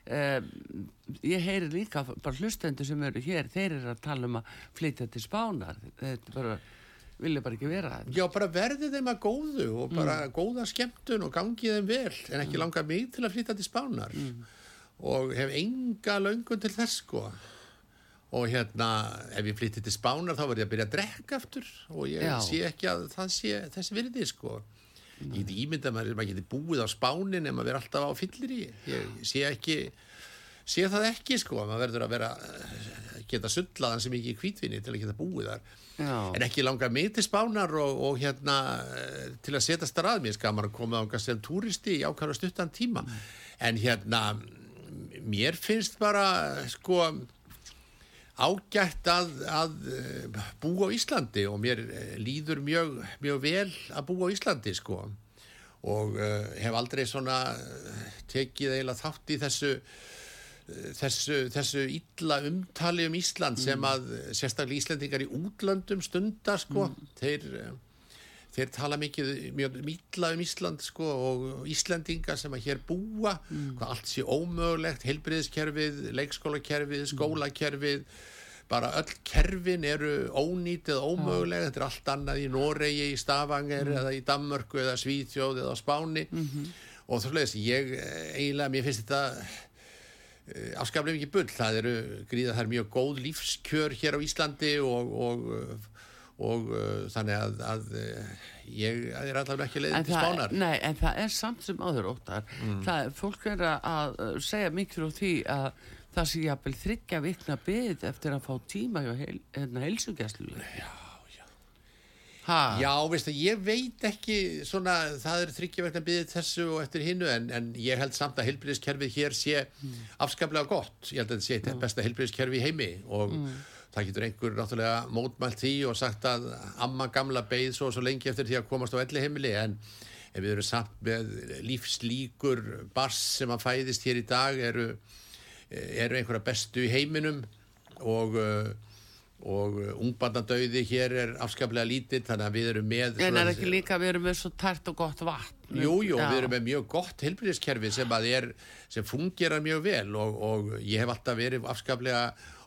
Um, ég heyri líka bara hlustendur sem eru hér, þeir eru að tala um að flytja til spánar. Þetta er bara vilja bara ekki vera Já, bara verði þeim að góðu og bara mm. góða skemmtun og gangi þeim vel en ekki mm. langa mig til að flytja til spánar mm. og hef enga laungun til þess sko og hérna, ef ég flytti til spánar þá verði ég að byrja að drekka aftur og ég Já. sé ekki að það sé þessi virði sko ég ímynda að maður geti búið á spánin en maður verði alltaf á fyllir í ég sé ekki sé það ekki sko, maður verður að vera geta sullaðan sem ekki í kvítvinni til að geta búið þar. Já. en ekki langa mig til spánar og, og hérna til að setja starrað mér skaman að koma ánga sem túristi í ákvæmlega stuttan tíma. En hérna mér finnst bara sko ágætt að, að búa á Íslandi og mér líður mjög, mjög vel að búa á Íslandi sko. Og uh, hef aldrei svona tekið eiginlega þátt í þessu þessu, þessu illa umtali um Ísland sem mm. að sérstaklega Íslandingar í útlöndum stundar sko, mm. þeir, þeir tala mikið mjög illa um Ísland sko og Íslandingar sem að hér búa, mm. hvað allt sé ómögulegt, helbriðskerfið, leikskólakerfið, mm. skólakerfið, bara öll kerfin eru ónýtt eða ómögulega, þetta er allt annað í Noregi, í Stavanger mm. eða í Danmörku eða Svíþjóð eða Spáni -hmm. og þá sluðis, ég eiginlega, mér finnst þetta Eh, afskaplega mikið bull, það eru gríða það er mjög góð lífskjör hér á Íslandi og, og, og uh, þannig að, að ég er allavega ekki leiðið til spánar. Nei, en það er samt sem áður óttar. Mm. það, fólk er að segja miklu á því að það sé jafnvel þryggja vikna byggð eftir að fá tíma hjá hérna heilsugjastlu Já Ha? Já, veist að ég veit ekki svona, það er þryggjaverkna byggðið þessu og eftir hinnu en, en ég held samt að heilbríðiskerfið hér sé mm. afskaplega gott, ég held að þetta sé þetta besta heilbríðiskerfi í heimi og mm. það getur einhver náttúrulega mótmælt því og sagt að amma gamla beigð svo, svo lengi eftir því að komast á elli heimili en ef við erum samt með lífslíkur bars sem að fæðist hér í dag eru, eru einhverja bestu í heiminum og og uh, ungbandadauði hér er afskaplega lítið þannig að við erum með en er ekki líka við erum með svo tært og gott vatn jújú, jú, við erum með mjög gott helbriðiskerfi sem að er, sem fungerar mjög vel og, og ég hef alltaf verið afskaplega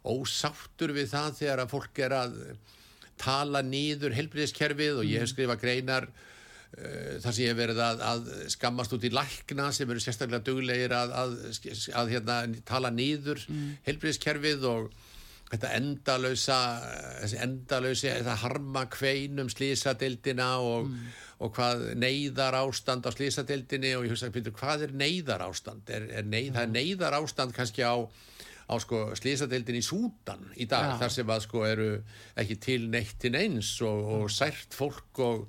ósáttur við það þegar að fólk er að tala nýður helbriðiskerfið og ég hef mm. skrifað greinar uh, þar sem ég hef verið að, að skammast út í lækna sem eru sérstaklega duglegir að, að, að hérna, tala nýður mm. helbriðiskerfið og þetta endalösa þessi endalösi, þetta harma kveinum slísadeildina og, mm. og hvað neyðar ástand á slísadeildinni og ég hugsa, hvað er neyðar ástand er, er neyð, mm. það er neyðar ástand kannski á, á sko, slísadeildin í Sútan í dag, ja. þar sem að sko eru ekki til neittin eins og, og sært fólk og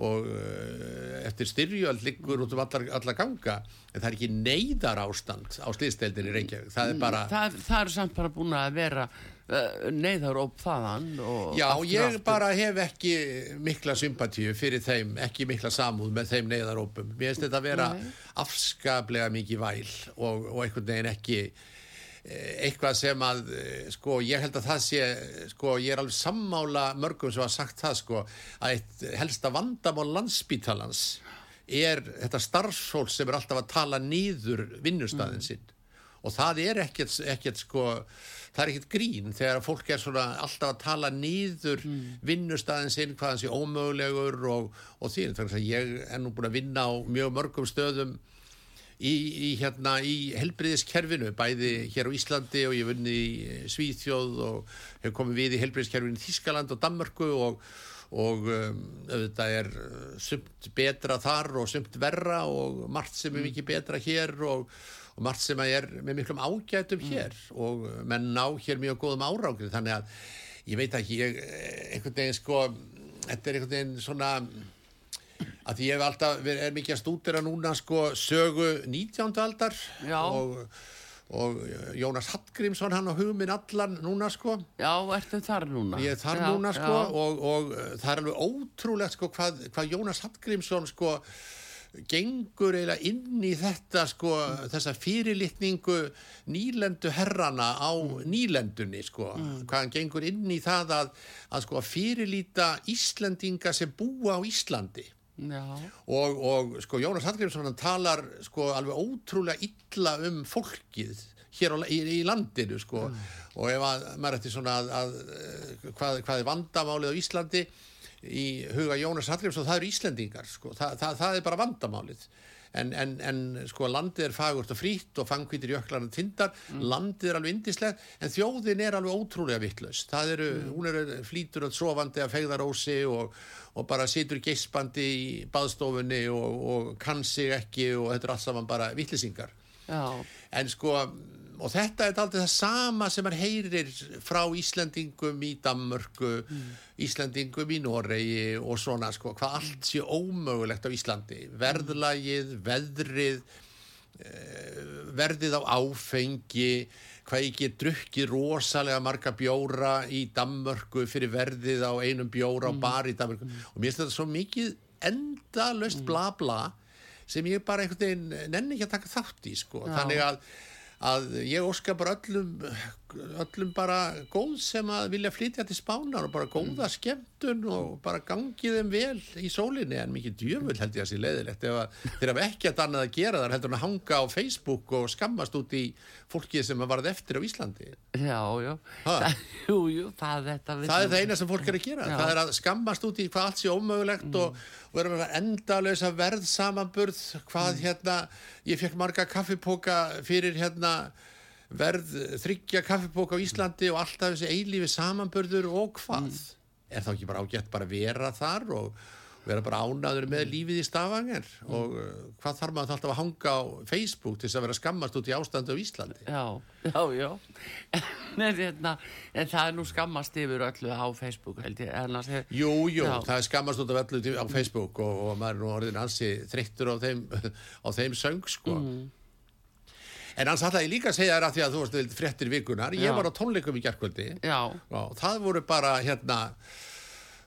og uh, eftir styrjöld liggur út um allar, allar ganga en það er ekki neyðar ástand á slýðsteldin í Reykjavík það er mm, bara það, það er samt bara búin að vera uh, neyðar óp þaðan já ég bara hef ekki mikla sympatíu fyrir þeim ekki mikla samúð með þeim neyðar ópum mér finnst þetta að vera Nei. afskaplega mikið væl og, og einhvern veginn ekki Eh, eitthvað sem að eh, sko ég held að það sé sko ég er alveg sammála mörgum sem hafa sagt það sko að eitt helsta vandamál landsbítalans er þetta starfsfólk sem er alltaf að tala nýður vinnustæðin mm. sinn mm. og það er ekkert, ekkert sko það er ekkert grín þegar fólk er svona alltaf að tala nýður mm. vinnustæðin sinn hvaðan sé ómögulegur og, og því þannig að ég er nú búin að vinna á mjög mörgum stöðum í, í, hérna, í helbriðiskerfinu bæði hér á Íslandi og ég vunni í Svíþjóð og hefur komið við í helbriðiskerfinu í Þískaland og Danmarku og, og um, auðvitað er uh, sumt betra þar og sumt verra og margt sem er mm. mikið betra hér og, og margt sem er með miklum ágætum hér mm. og menn ná hér mjög góðum árágrið þannig að ég veit ekki, ég, einhvern veginn sko, þetta er einhvern veginn svona að því ég hef alltaf verið er mikið að stúdira núna sko sögu 19. aldar og, og Jónas Hallgrímsson hann á hugminn allan núna sko Já, ertu þar núna? Ég er þar já, núna sko og, og það er alveg ótrúlegt sko hvað, hvað Jónas Hallgrímsson sko gengur eiginlega inn í þetta sko, þessa fyrirlitningu nýlendu herrana á nýlendunni sko, mm. hvað hann gengur inn í það að, að sko fyrirlita Íslandinga sem búa á Íslandi. Og, og sko Jónas Hallgrímsson talar sko alveg ótrúlega illa um fólkið hér á, í, í landinu sko. Mm. og ef að maður eftir svona að, að hvað, hvað er vandamálið á Íslandi í huga Jónas Hallgrímsson það eru Íslandingar sko, Þa, það, það er bara vandamálið. En, en, en sko landið er fagurt og frýtt og fangkvítir jöklarnar tindar. Mm. landið er alveg indislegt en þjóðin er alveg ótrúlega vittlaust það eru, mm. hún er flýtur og sofandi að fegðarósi og, og bara situr geispandi í baðstofunni og, og kann sig ekki og þetta er allt saman bara vittlisingar en sko og þetta er aldrei það sama sem er heyrir frá Íslandingum í Danmörku, mm. Íslandingum í Noregi og svona sko, hvað allt sé ómögulegt á Íslandi verðlagið, veðrið eh, verðið á áfengi hvað ég get drukkið rosalega marga bjóra í Danmörku fyrir verðið á einum bjóra mm. á bar í Danmörku mm. og mér finnst þetta svo mikið endalöst mm. bla bla sem ég bara einhvern veginn nenni ekki að taka þátt í sko, þannig að að ég óska bara öllum öllum bara góð sem að vilja flytja til spánar og bara góða mm. skemmtun og bara gangið þeim vel í sólinni en mikið djöful held ég að sé leðilegt þeir hafa ekki að annað að gera þar heldur að hanga á Facebook og skammast út í fólkið sem varð eftir á Íslandi Já, já það, jú, jú, það, það er það eina sem fólk er að gera já. það er að skammast út í hvað allt sé ómögulegt mm. og, og vera með endalösa verðsamanburð hvað mm. hérna, ég fekk marga kaffipóka fyrir hérna verð þryggja kaffipók á Íslandi og alltaf þessi eilífi samanbörður og hvað mm. er þá ekki bara ágætt bara vera þar og vera bara ánaður með lífið í stafangar mm. og uh, hvað þarf maður alltaf að hanga á Facebook til þess að vera skammast út í ástandu á Íslandi Já, já, já en, hérna, en það er nú skammast yfir öllu á Facebook held ég hef... Jú, jú, já. það er skammast út af öllu á Facebook og, og maður er nú orðin ansi þreyttur á þeim, á þeim söng sko mm. En hans ætlaði líka að segja þér að því að þú varst fréttir vikunar, ég Já. var á tónleikum í gerðkvöldi og það voru bara hérna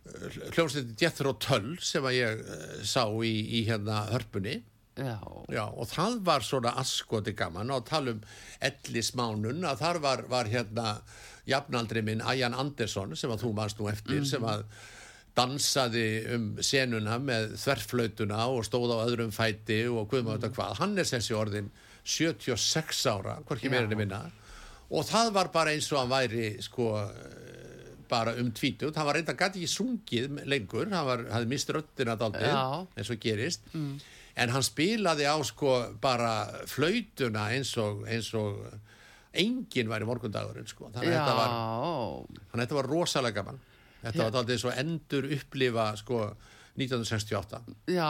hljómsveitin Jethro Tull sem að ég uh, sá í, í hérna hörpunni Já. Já, og það var svona askoti gaman og tala um ellismánun að þar var, var hérna jafnaldri minn Ajan Andersson sem að þú mannst nú eftir mm -hmm. sem að dansaði um senuna með þverflautuna og stóð á öðrum fæti og maður þetta hvað hann er þessi orðin 76 ára hvorki meirinni minna. Og það var bara eins og hann væri sko bara um tvítut, hann var reynda gæti ekki sungið lengur, hann var, hafði mist röttina daldið, eins og gerist. Mm. En hann spilaði á sko bara flautuna eins og, eins og enginn væri morgundagurinn sko. Þannig að þetta var, þetta var rosalega gaman. Þetta var alltaf eins og endur upplifa sko 1968 Já,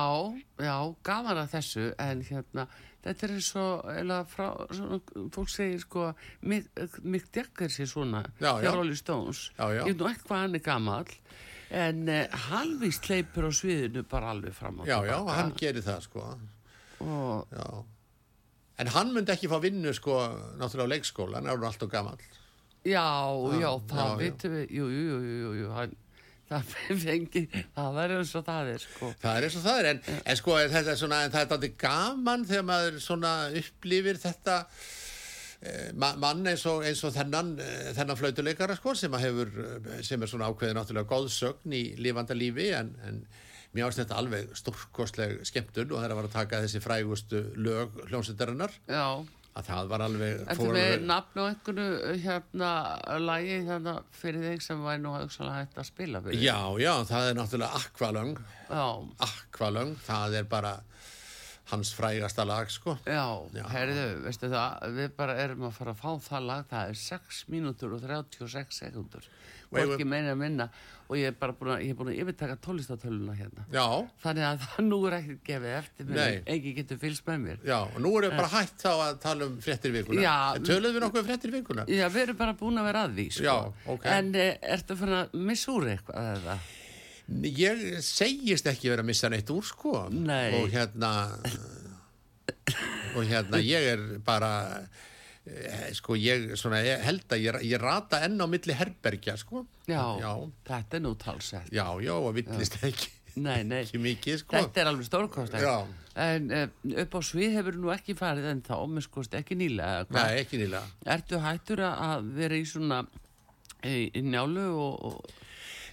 já, gaman að þessu en hérna, þetta er svo eða frá, svona, fólk segir sko Mick Jagger sé svona hjá Rolling Stones. Ég veit nú ekki hvað hann er gammal en uh, hann vist leipur á sviðinu bara alveg fram á já, já, hann gerir það sko. Og... en hann myndi ekki fá vinnu sko náttúrulega á leikskóla hann er alltaf gammal já, já, já, það vitum við. Jú, jú, jú, jú, hann það fengi, það verður eins og það er sko. það er eins og það er en, en sko þetta er svona, það er alltaf gaman þegar maður svona upplifir þetta Eh, mann eins og, eins og þennan, eh, þennan flautuleikara sko, sem, hefur, eh, sem er svona ákveðin náttúrulega góðsögn í lífanda lífi en, en mér ást þetta alveg stórkostleg skemmtun og það er að vera að taka þessi frægustu lög hljómsveitarinnar að það var alveg Þetta með nafn og einhverju hérna lagi hérna fyrir þig sem væri nú að hægt að spila fyrir. Já, já, það er náttúrulega Aqualung Aqualung, það er bara hans frægasta lag sko Já, Já. herriðu, veistu það við bara erum að fara að fá það lag það er 6 mínútur og 36 sekundur og ekki meina að minna og ég er bara búin að, ég er búin að yfirtaka tólistatöluna hérna Já. þannig að það nú er ekkert gefið eftir mér ekki getur fylgst með mér Já, og nú erum við bara hægt þá að tala um frettir vikuna Töluðum við nokkuð um frettir vikuna? Já, við erum bara búin að vera að því sko. Já, okay. En eh, ertu að missa úr eitthvað eða? Ég segist ekki verið að missa neitt úr sko. Nei. og hérna og hérna ég er bara eh, sko ég, svona, ég held að ég, ég rata enn á milli herbergja sko. Já, já. þetta er nú talsett já, já, og villist ekki Nei, nei, mikið, sko. þetta er alveg stórkost en uh, upp á svið hefur nú ekki farið en þá, með skoðst, ekki nýlega Nei, ekki nýlega. Ertu hættur að vera í svona í, í njálu og, og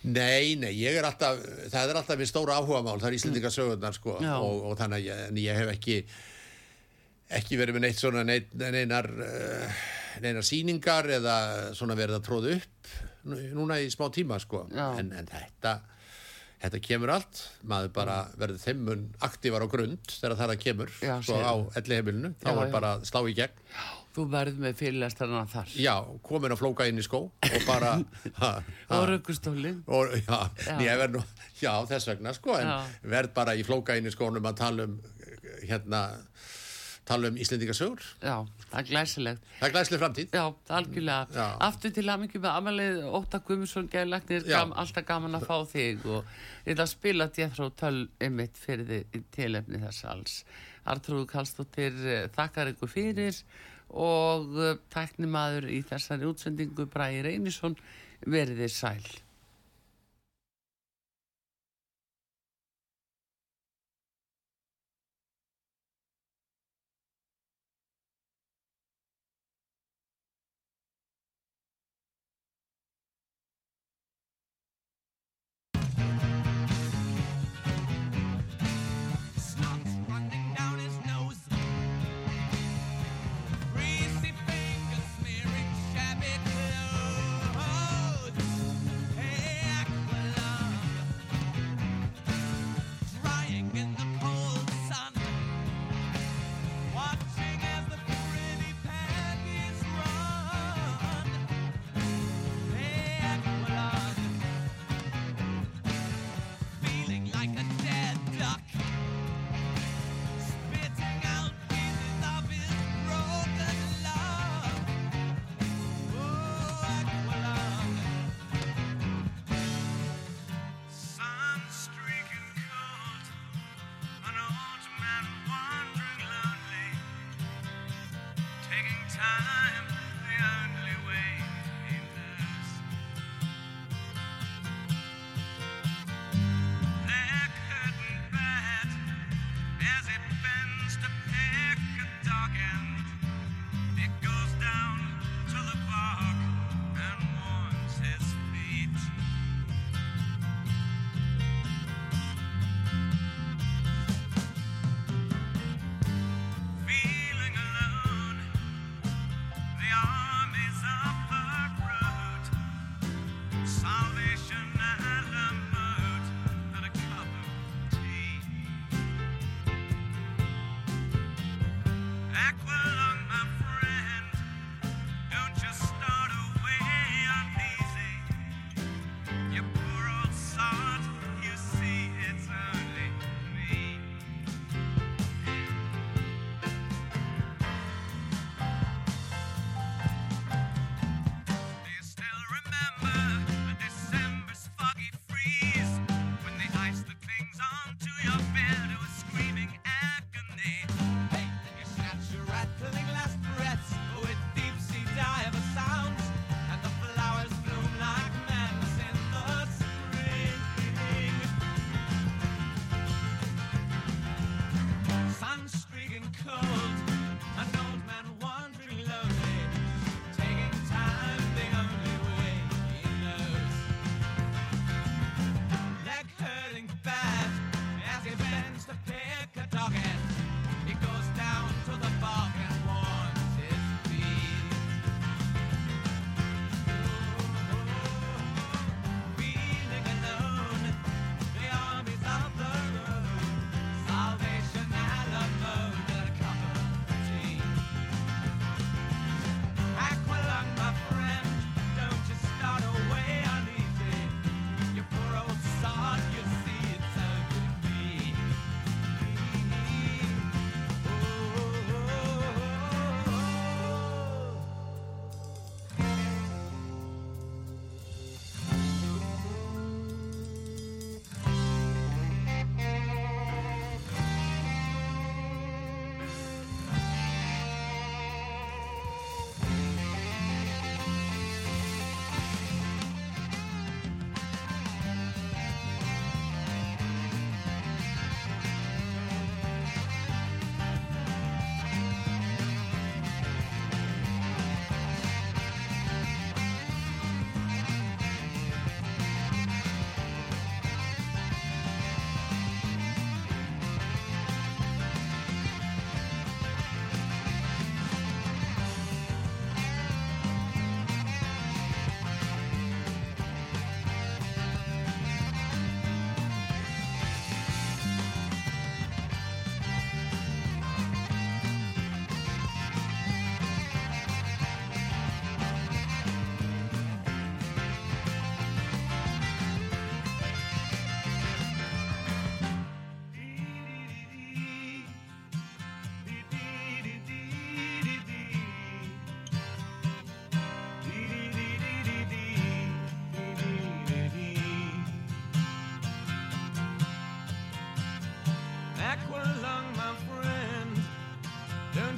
Nei, nei, ég er alltaf, það er alltaf minn stóra áhuga mál, það er Íslandika sögurnar sko og, og þannig að ég, ég hef ekki, ekki verið með neitt svona neitt, neinar, uh, neinar síningar eða svona verið að tróða upp núna í smá tíma sko, en, en þetta, þetta kemur allt, maður bara verður þeimun aktívar á grund þegar það kemur já, sko á elli heimilinu, þá er bara slá í gegn. Já. Þú verð með fyrirlestarna þar. Já, komin að flóka inn í skó og bara... og röggustólinn. Já, já. Nú, já, þess vegna sko, en já. verð bara í flóka inn í skónum að tala um, hérna, tala um Íslendingasögur. Já, það er glæsilegt. Það er glæsileg framtíð. Já, algjörlega. Aftur til aðmyggjum með amalið Óta Guðmundsson, gæðilegnir, gam, alltaf gaman að fá þig og ég ætla að spila Djefró töl ymitt fyrir þið tilefni þess alls. Artrúð Kallstóttir, eh, þakkar ykkur fyrir og uh, tæknimaður í þessari útsendingu Bræði Reynisson veriði sæl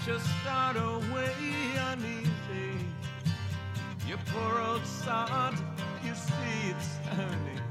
you start away uneasy? You poor old sod, you see it's turning.